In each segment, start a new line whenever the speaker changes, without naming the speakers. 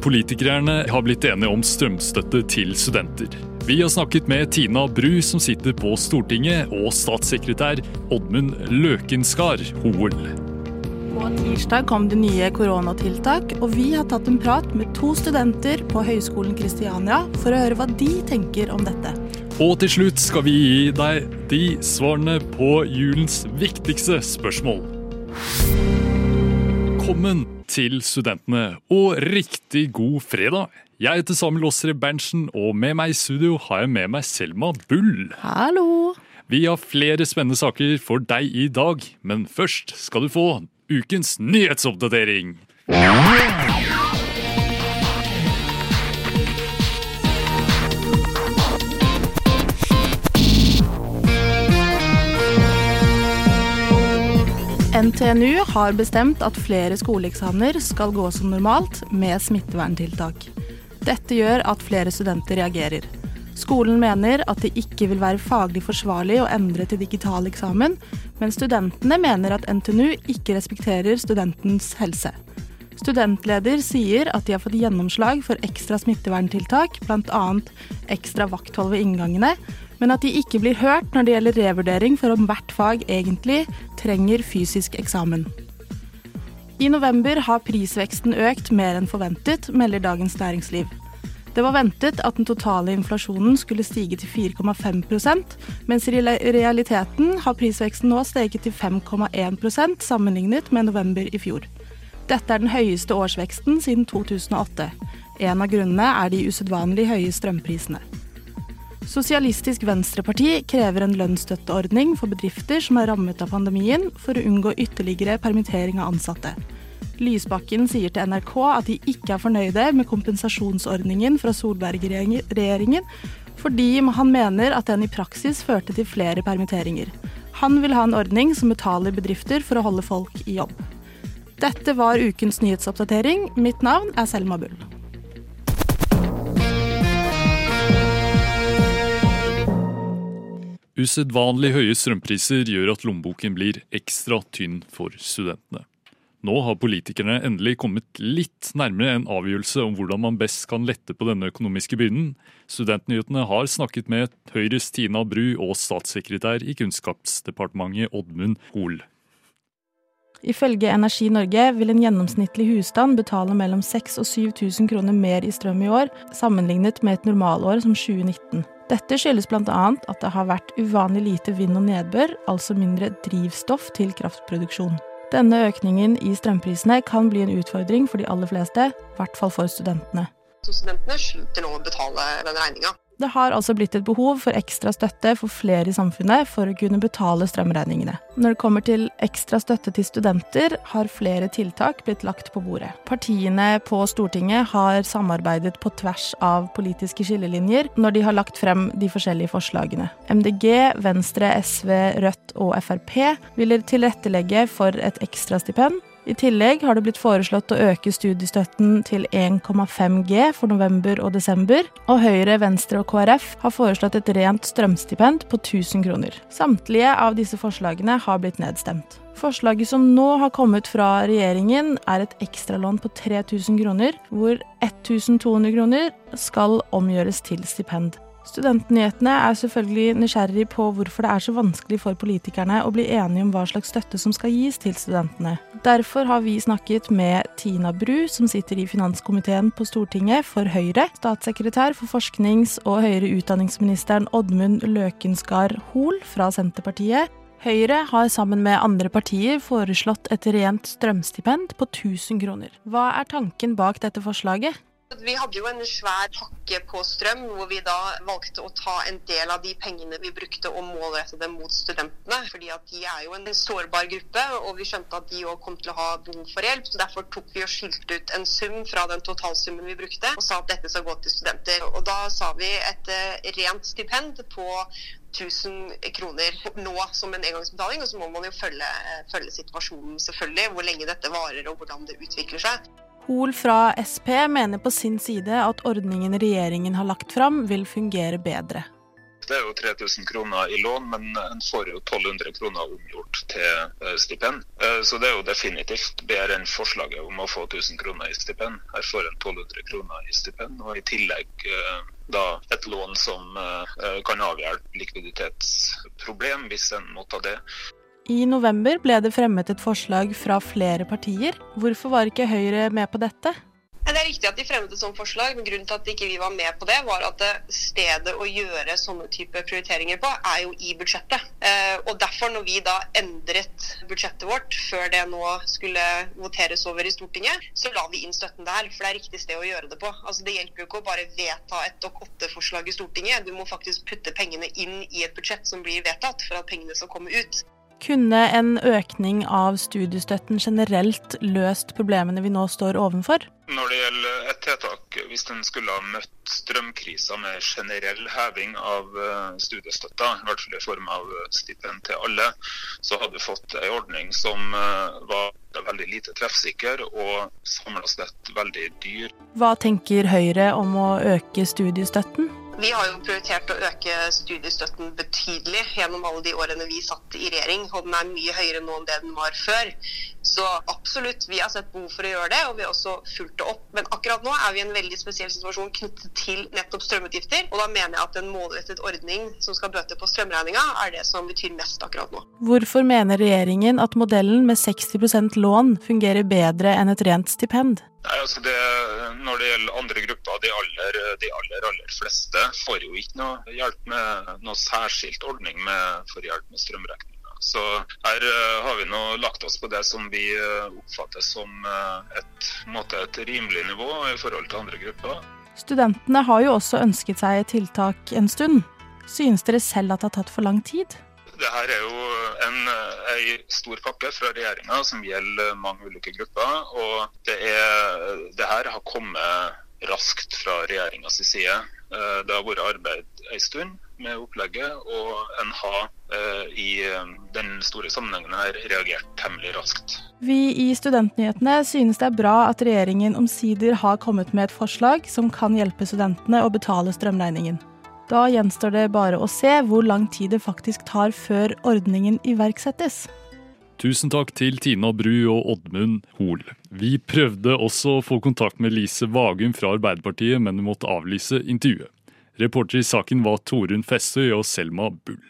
Politikerne har blitt enige om strømstøtte til studenter. Vi har snakket med Tina Bru, som sitter på Stortinget, og statssekretær Oddmund Løkenskar Hoel.
På tirsdag kom det nye koronatiltak, og vi har tatt en prat med to studenter på Høgskolen Kristiania for å høre hva de tenker om dette.
Og til slutt skal vi gi deg de svarene på julens viktigste spørsmål. Velkommen til studentene, og riktig god fredag. Jeg heter Samuel Åsre Berntsen, og med meg i studio har jeg med meg Selma Bull.
Hallo!
Vi har flere spennende saker for deg i dag, men først skal du få ukens nyhetsoppdatering.
NTNU har bestemt at flere skoleeksamener skal gå som normalt, med smitteverntiltak. Dette gjør at flere studenter reagerer. Skolen mener at det ikke vil være faglig forsvarlig å endre til digital eksamen, men studentene mener at NTNU ikke respekterer studentens helse. Studentleder sier at de har fått gjennomslag for ekstra smitteverntiltak, bl.a. ekstra vakthold ved inngangene, men at de ikke blir hørt når det gjelder revurdering for om hvert fag egentlig trenger fysisk eksamen. I november har prisveksten økt mer enn forventet, melder Dagens Næringsliv. Det var ventet at den totale inflasjonen skulle stige til 4,5% mens i realiteten har prisveksten nå steget til 5,1% sammenlignet med november i fjor. Dette er den høyeste årsveksten siden 2008. En av grunnene er de usedvanlig høye strømprisene. Sosialistisk Venstreparti krever en lønnsstøtteordning for bedrifter som er rammet av pandemien, for å unngå ytterligere permittering av ansatte. Lysbakken sier til NRK at de ikke er fornøyde med kompensasjonsordningen fra Solberg-regjeringen, fordi han mener at den i praksis førte til flere permitteringer. Han vil ha en ordning som betaler bedrifter for å holde folk i jobb. Dette var ukens nyhetsoppdatering. Mitt navn er Selma Bull.
Usedvanlig høye strømpriser gjør at lommeboken blir ekstra tynn for studentene. Nå har politikerne endelig kommet litt nærmere en avgjørelse om hvordan man best kan lette på denne økonomiske byrden. Studentnyhetene har snakket med Høyres Tina Bru og statssekretær i Kunnskapsdepartementet Oddmund Hoel.
Ifølge Energi Norge vil en gjennomsnittlig husstand betale mellom 6000 og 7000 kroner mer i strøm i år, sammenlignet med et normalår som 2019. Dette skyldes bl.a. at det har vært uvanlig lite vind og nedbør, altså mindre drivstoff til kraftproduksjon. Denne økningen i strømprisene kan bli en utfordring for de aller fleste, i hvert fall for studentene.
Så studentene slutter nå å betale den regninga.
Det har altså blitt et behov for ekstra støtte for flere i samfunnet for å kunne betale strømregningene. Når det kommer til ekstra støtte til studenter, har flere tiltak blitt lagt på bordet. Partiene på Stortinget har samarbeidet på tvers av politiske skillelinjer når de har lagt frem de forskjellige forslagene. MDG, Venstre, SV, Rødt og Frp vil tilrettelegge for et ekstra stipend i tillegg har det blitt foreslått å øke studiestøtten til 1,5 G for november og desember, og Høyre, Venstre og KrF har foreslått et rent strømstipend på 1000 kroner. Samtlige av disse forslagene har blitt nedstemt. Forslaget som nå har kommet fra regjeringen, er et ekstralån på 3000 kroner, hvor 1200 kroner skal omgjøres til stipend. Studentnyhetene er selvfølgelig nysgjerrig på hvorfor det er så vanskelig for politikerne å bli enige om hva slags støtte som skal gis til studentene. Derfor har vi snakket med Tina Bru, som sitter i finanskomiteen på Stortinget for Høyre, statssekretær for forsknings- og høyere utdanningsministeren Oddmund Løkenskar Hoel fra Senterpartiet, Høyre har sammen med andre partier foreslått et rent strømstipend på 1000 kroner. Hva er tanken bak dette forslaget?
Vi hadde jo en svær pakke på strøm, hvor vi da valgte å ta en del av de pengene vi brukte og målrette dem mot studentene. fordi at de er jo en sårbar gruppe, og vi skjønte at de òg kom til å ha behov for hjelp. så Derfor tok vi og skilte ut en sum fra den totalsummen vi brukte, og sa at dette skal gå til studenter. Og da sa vi et eh, rent stipend på 1000 kroner nå som en engangsbetaling, og så må man jo følge, eh, følge situasjonen selvfølgelig, hvor lenge dette varer og hvordan det utvikler seg.
Hol fra SP mener på sin side at ordningen regjeringen har lagt fram, vil fungere bedre.
Det er jo 3000 kroner i lån, men en får jo 1200 kroner omgjort til stipend. Så det er jo definitivt bedre enn forslaget om å få 1000 kroner i stipend. Her får en 1200 kroner i stipend, og i tillegg da et lån som kan avhjelpe likviditetsproblem hvis en må ta det.
I november ble det fremmet et forslag fra flere partier. Hvorfor var ikke Høyre med på dette?
Det er riktig at de fremmet et sånt forslag, men grunnen til at ikke vi var med på det, var at stedet å gjøre sånne type prioriteringer på, er jo i budsjettet. Eh, og derfor, når vi da endret budsjettet vårt før det nå skulle voteres over i Stortinget, så la vi inn støtten der. For det er riktig sted å gjøre det på. Altså Det hjelper jo ikke å bare vedta et Dokk 8-forslag i Stortinget. Du må faktisk putte pengene inn i et budsjett som blir vedtatt, for at pengene skal komme ut.
Kunne en økning av studiestøtten generelt løst problemene vi nå står overfor?
Når det gjelder et tiltak, hvis en skulle ha møtt strømkrisa med generell heving av eh, studiestøtta, i hvert fall i form av stipend til alle, så hadde vi fått en ordning som eh, var veldig lite treffsikker og samla sett veldig dyr.
Hva tenker Høyre om å øke studiestøtten?
Vi har jo prioritert å øke studiestøtten betydelig gjennom alle de årene vi satt i regjering, og den er mye høyere nå enn det den var før. Så absolutt, vi har sett behov for å gjøre det, og vi har også fulgt det opp. Men akkurat nå er vi i en veldig spesiell situasjon knyttet til nettopp strømutgifter. Og da mener jeg at en målrettet ordning som skal bøte på strømregninga, er det som betyr mest akkurat nå.
Hvorfor mener regjeringen at modellen med 60% lån fungerer bedre enn et rent stipend?
Nei, altså det, Når det gjelder andre grupper, de aller, de aller, aller fleste får jo ikke noe hjelp med noe særskilt ordning med, for hjelp med strømregninga. Så her uh, har vi nå lagt oss på det som vi uh, oppfatter som uh, et, måte, et rimelig nivå i forhold til andre grupper.
Studentene har jo også ønsket seg tiltak en stund. Synes dere selv at det har tatt for lang tid?
Det her er jo en, en stor pakke fra regjeringa som gjelder mange ulike grupper. Og det, er, her har kommet raskt fra regjeringas side. Eh, det har vært arbeid en stund med opplegget, og en har eh, i eh, den store sammenhengen her reagert temmelig raskt.
Vi i Studentnyhetene synes det er bra at regjeringen omsider har kommet med et forslag som kan hjelpe studentene å betale strømregningen. Da gjenstår det bare å se hvor lang tid det faktisk tar før ordningen iverksettes.
Tusen takk til Tina Bru og Oddmund Hoel. Vi prøvde også å få kontakt med Lise Vagum fra Arbeiderpartiet, men måtte avlyse intervjuet. Reporter i saken var Torunn Fessøy og Selma Bull.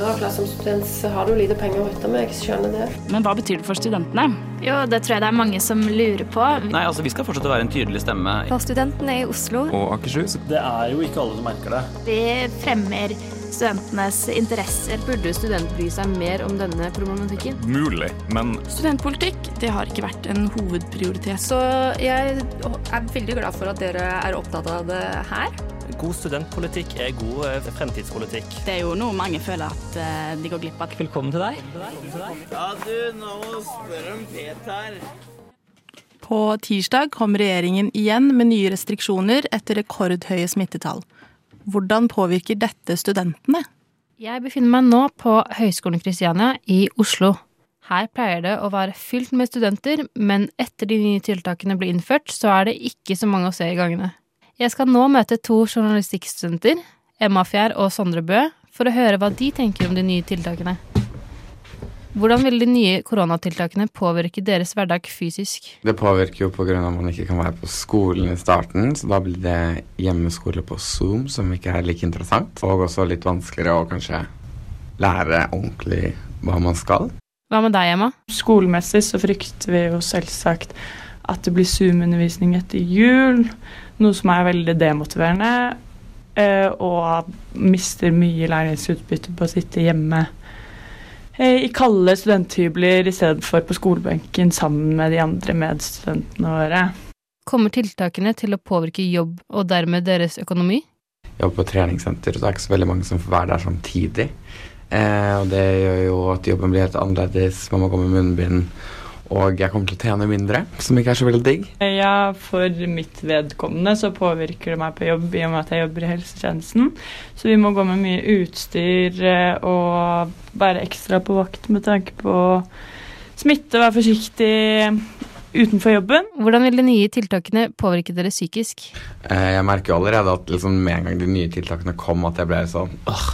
Ja, som student så har du lite penger å rutte med, jeg skjønner det.
Men hva betyr det for studentene?
Jo, det tror jeg det er mange som lurer på.
Nei, altså Vi skal fortsette å være en tydelig stemme.
For studentene i Oslo.
Og Akershus.
Det er jo ikke alle som merker det.
Vi fremmer studentenes interesser.
Burde studenter bry seg mer om denne problematikken?
Mulig, men
Studentpolitikk det har ikke vært en hovedprioritet.
Så jeg er veldig glad for at dere er opptatt av det her.
God studentpolitikk er god eh, fremtidspolitikk.
Det er jo noe mange føler at uh, de går glipp av.
Velkommen til deg.
Ja, du, nå spør om Peter.
På tirsdag kom regjeringen igjen med nye restriksjoner etter rekordhøye smittetall. Hvordan påvirker dette studentene?
Jeg befinner meg nå på Høgskolen Kristiania i Oslo. Her pleier det å være fylt med studenter, men etter de nye tiltakene ble innført, så er det ikke så mange å se i gangene. Jeg skal nå møte to journalistikkstudenter, Emma Fjær og Sondre Bø, for å høre hva de tenker om de nye tiltakene. Hvordan vil de nye koronatiltakene påvirke deres hverdag fysisk?
Det påvirker jo pga. at man ikke kan være på skolen i starten, så da blir det hjemmeskole på Zoom, som ikke er like interessant. Og også litt vanskeligere å kanskje lære ordentlig hva man skal.
Hva med deg, Emma?
Skolemessig så frykter vi jo selvsagt at det blir Zoom-undervisning etter jul, noe som er veldig demotiverende. Eh, og mister mye læringsutbytte på å sitte hjemme i kalde studenthybler i stedet for på skolebenken sammen med de andre medstudentene våre.
Kommer tiltakene til å påvirke jobb og dermed deres økonomi?
Jeg jobber på treningssenter, så det er ikke så veldig mange som får være der samtidig. Eh, og det gjør jo at jobben blir helt annerledes. Man må gå med munnbind og jeg kommer til å tjene mindre, som ikke er så veldig digg.
Ja, for mitt vedkommende så påvirker det meg på jobb i og med at jeg jobber i helsetjenesten. Så vi må gå med mye utstyr eh, og være ekstra på vakt med tanke på smitte, være forsiktig utenfor jobben.
Hvordan vil de nye tiltakene påvirke dere psykisk?
Eh, jeg merker jo allerede at liksom med en gang de nye tiltakene kom, at jeg ble sånn åh,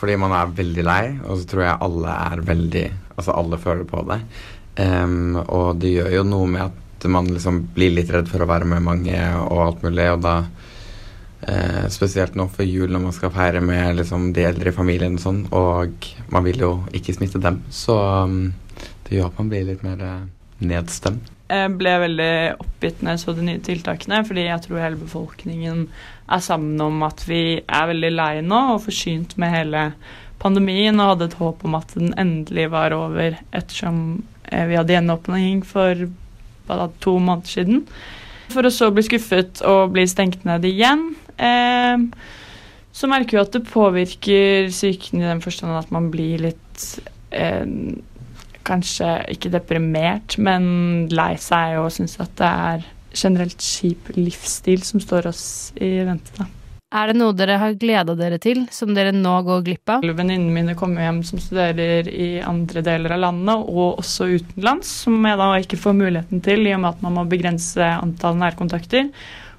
Fordi man er veldig lei, og så tror jeg alle er veldig Altså alle føler på det. Um, og det gjør jo noe med at man liksom blir litt redd for å være med mange og alt mulig, og da uh, Spesielt nå før jul når man skal feire med liksom, de eldre i familien og sånn, og man vil jo ikke smitte dem, så um, det gjør at man blir litt mer eh, nedstemt.
Jeg ble veldig oppgitt når jeg så de nye tiltakene, fordi jeg tror hele befolkningen er sammen om at vi er veldig lei nå og forsynt med hele pandemien og hadde et håp om at den endelig var over, ettersom vi hadde gjenåpning for da, to måneder siden. For å så bli skuffet og bli stengt ned igjen. Eh, så merker vi at det påvirker psyken i den forstand at man blir litt eh, Kanskje ikke deprimert, men lei seg og syns at det er generelt kjip livsstil som står oss i vente. da.
Er det noe dere har gleda dere til, som dere nå går glipp av?
Venninnene mine kommer hjem som studerer i andre deler av landet, og også utenlands, som jeg da ikke får muligheten til i og med at man må begrense antall nærkontakter.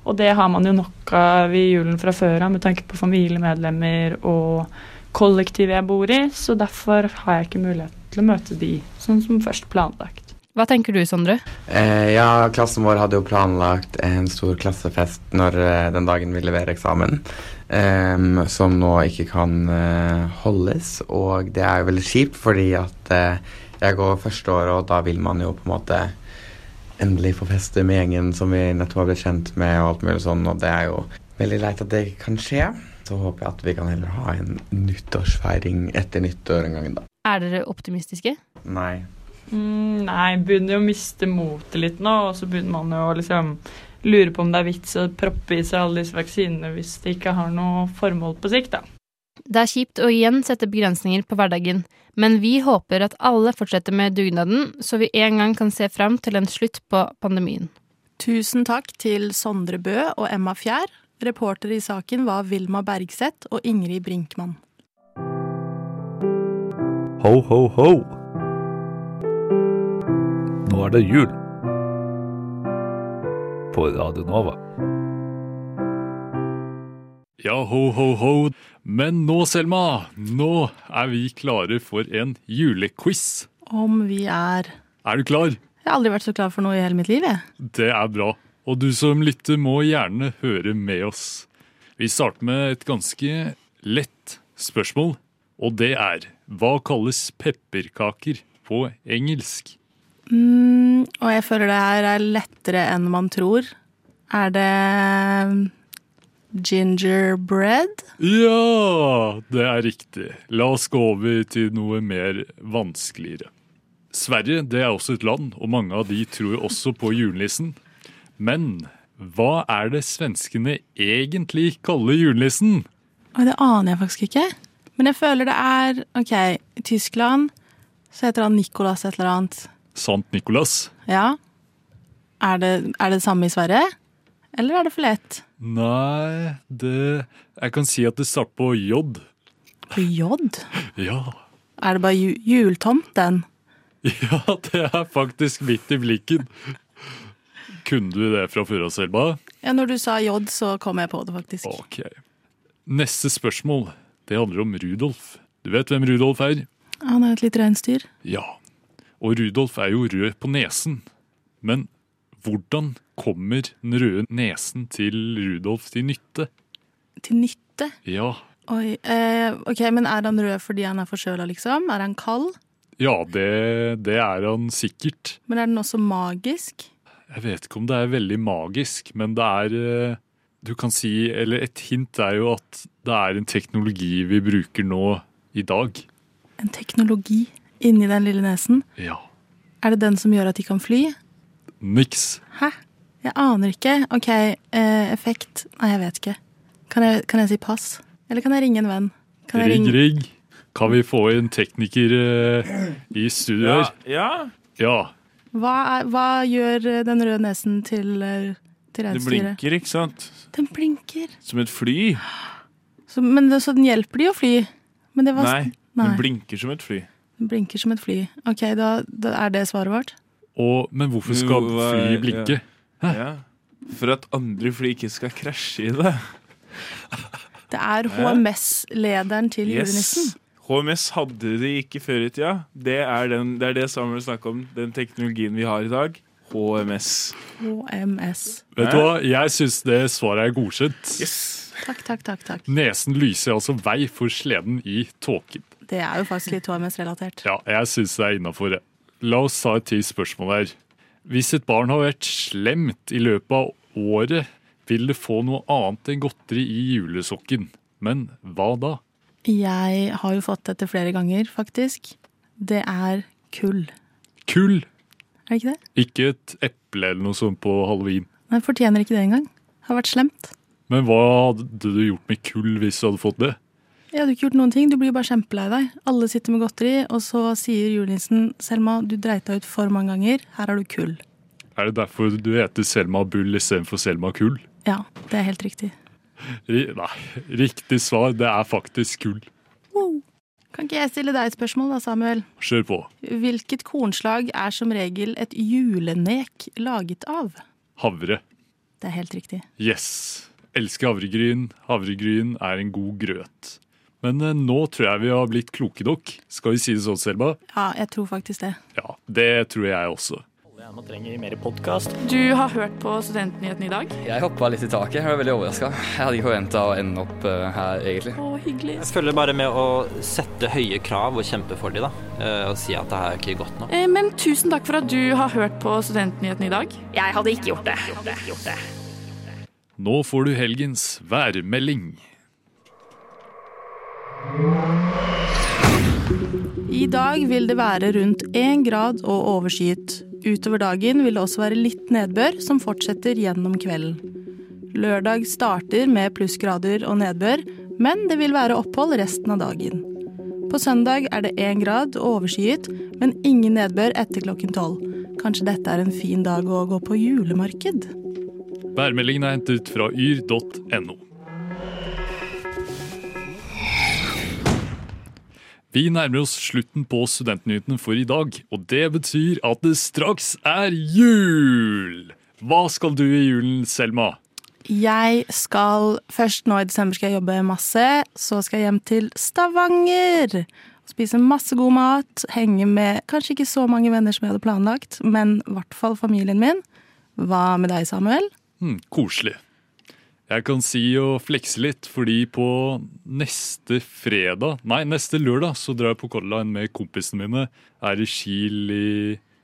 Og det har man jo nok av i julen fra før av med tanke på familiemedlemmer og kollektivet jeg bor i, så derfor har jeg ikke muligheten til å møte de sånn som først planlagt.
Hva tenker du, Sondre?
Eh, ja, klassen vår hadde jo planlagt en stor klassefest når eh, den dagen vi leverer eksamen, eh, som nå ikke kan eh, holdes. Og det er jo veldig kjipt, fordi at eh, jeg går første året, og da vil man jo på en måte endelig få feste med gjengen som vi nettopp har blitt kjent med, og alt mulig sånn, og det er jo veldig leit at det kan skje. Så håper jeg at vi kan heller ha en nyttårsfeiring etter nyttår en gang, da.
Er dere optimistiske?
Nei.
Mm, nei, begynner jo å miste motet litt nå, og så begynner man jo å liksom lure på om det er vits å proppe i seg alle disse vaksinene hvis det ikke har noe formål på sikt, da.
Det er kjipt å igjen sette begrensninger på hverdagen, men vi håper at alle fortsetter med dugnaden, så vi en gang kan se fram til en slutt på pandemien.
Tusen takk til Sondre Bø og Emma Fjær. Reportere i saken var Vilma Bergseth og Ingrid Brinkmann.
Ho, ho, ho. Nå er det jul. På Radio Nova.
Ja, ho, ho, ho. Men nå, Selma, nå er vi klare for en julequiz.
Om vi er
Er du klar?
Jeg har aldri vært så klar for noe i hele mitt liv, jeg.
Det er bra. Og du som lytter må gjerne høre med oss. Vi starter med et ganske lett spørsmål, og det er hva kalles pepperkaker på engelsk?
Mm, og jeg føler det her er lettere enn man tror. Er det gingerbread?
Ja, det er riktig. La oss gå over til noe mer vanskeligere. Sverige det er også et land, og mange av de tror også på julenissen. Men hva er det svenskene egentlig kaller julenissen?
Det aner jeg faktisk ikke. Men jeg føler det er OK, i Tyskland så heter han Nicolas et eller annet.
Sant Nicolas?
Ja. Er det, er det det samme i Sverige? Eller er det for lett?
Nei, det Jeg kan si at det starter på J.
På J?
Ja.
Er det bare ju jultomten?
Ja, det er faktisk midt i blikken. Kunne du det fra Selma?
Ja, når du sa J, så kom jeg på det, faktisk.
Ok. Neste spørsmål. Det handler om Rudolf. Du vet hvem Rudolf er?
Han er et lite reinsdyr.
Ja. Og Rudolf er jo rød på nesen. Men hvordan kommer den røde nesen til Rudolf til nytte?
Til nytte?
Ja.
Oi, eh, ok, Men er han rød fordi han er forkjøla, liksom? Er han kald?
Ja, det, det er han sikkert.
Men er den også magisk?
Jeg vet ikke om det er veldig magisk, men det er eh, Du kan si Eller et hint er jo at det er en teknologi vi bruker nå i dag.
En teknologi inni den lille nesen?
Ja.
Er det den som gjør at de kan fly?
Niks.
Hæ? Jeg aner ikke. Ok, eh, effekt Nei, jeg vet ikke. Kan jeg, kan jeg si pass? Eller kan jeg ringe en venn? Kan jeg
Rigg,
ringe-
rigg. Kan vi få en tekniker eh, i studio her?
Ja,
Ja.
Hva, er, hva gjør eh, den røde nesen til, eh, til reinsdyret?
Den blinker, ikke sant?
Den blinker.
Som et fly.
Så, men så den hjelper de å fly? Men det var,
Nei,
Nei.
den blinker som et fly.
Blinker som et fly. Ok, da, da er det svaret vårt?
Og, men hvorfor skal
Jo,
fly blinke?
Ja. ja. For at andre fly ikke skal krasje i det.
Det er HMS-lederen til julenissen.
Yes. HMS hadde de ikke før i tida. Det er, den, det er det Samuel snakker om. Den teknologien vi har i dag. HMS.
HMS.
Vet du hva, jeg syns det svaret er godkjent.
Takk, takk, takk. takk.
Nesen lyser altså vei for sleden i tåken.
Det er jo faktisk litt HMS-relatert.
Ja, jeg syns det er innafor. La oss ta et til spørsmål her. Hvis et barn har vært slemt i løpet av året, vil det få noe annet enn godteri i julesokken. Men hva da?
Jeg har jo fått dette flere ganger, faktisk. Det er kull.
Kull!
Er det ikke det?
Ikke et eple eller noe sånt på halloween.
Nei, fortjener ikke det engang. Har vært slemt.
Men hva hadde du gjort med kull hvis du hadde fått det?
Jeg hadde ikke gjort noen ting, du blir bare kjempelei deg. Alle sitter med godteri, og så sier julenissen Selma, du dreit deg ut for mange ganger, her har du kull.
Er det derfor du heter Selma Bull istedenfor Selma Kull?
Ja, det er helt riktig.
Ri nei, riktig svar, det er faktisk kull.
Wow. Kan ikke jeg stille deg et spørsmål da, Samuel?
Kjør på.
Hvilket kornslag er som regel et julenek laget av?
Havre.
Det er helt riktig.
Yes. Elsker havregryn. Havregryn er en god grøt. Men eh, nå tror jeg vi har blitt kloke nok. Skal vi si det sånn, Selma?
Ja, jeg tror faktisk det.
Ja, det tror jeg også.
Man trenger mer podkast.
Du har hørt på Studentnyhetene i dag?
Jeg hoppa litt i taket. Jeg var veldig overraska. Jeg hadde ikke forventa å ende opp eh, her, egentlig.
Å, hyggelig.
Jeg følger bare med å sette høye krav og kjempe for dem, da. Eh, Og si at det her er ikke godt nok.
Eh, Men tusen takk for at du har hørt på Studentnyhetene i dag. Jeg hadde ikke gjort det. Gjort det.
Nå får du helgens værmelding.
I dag vil det være rundt én grad og overskyet. Utover dagen vil det også være litt nedbør, som fortsetter gjennom kvelden. Lørdag starter med plussgrader og nedbør, men det vil være opphold resten av dagen. På søndag er det én grad og overskyet, men ingen nedbør etter klokken tolv. Kanskje dette er en fin dag å gå på julemarked?
Værmeldingen er hentet ut fra yr.no. Vi nærmer oss slutten på Studentnyhetene for i dag, og det betyr at det straks er jul! Hva skal du i julen, Selma?
Jeg skal Først nå i desember skal jeg jobbe masse. Så skal jeg hjem til Stavanger. Spise masse god mat. Henge med kanskje ikke så mange venner som jeg hadde planlagt, men i hvert fall familien min. Hva med deg, Samuel?
Mm, koselig. Jeg kan si og flekse litt, fordi på neste fredag, nei, neste lørdag, så drar jeg på Color Line med kompisene mine. Er i Kiel i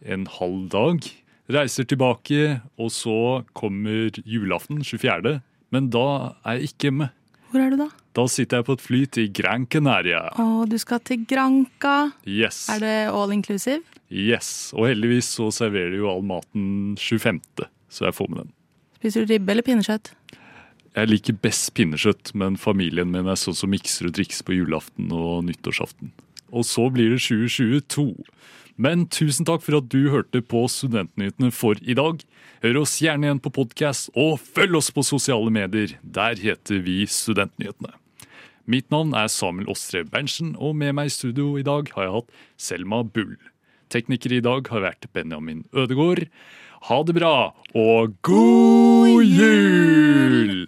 en halv dag. Reiser tilbake, og så kommer julaften, 24. Men da er jeg ikke hjemme.
Hvor er du da?
Da sitter jeg på et fly til Gran Canaria.
Å, du skal til Granca.
Yes.
Er det all inclusive?
Yes. Og heldigvis så serverer de jo all maten 25., så jeg får med den.
Spiser du ribbe eller pinnekjøtt?
Jeg liker best pinnekjøtt, men familien min er sånn som mikser og trikser på julaften og nyttårsaften. Og så blir det 2022. Men tusen takk for at du hørte på Studentnyhetene for i dag. Hør oss gjerne igjen på podkast, og følg oss på sosiale medier. Der heter vi Studentnyhetene. Mitt navn er Samuel Åstre Berntsen, og med meg i studio i dag har jeg hatt Selma Bull. Tekniker i dag har vært Benjamin Ødegård. Ha det bra, og god jul!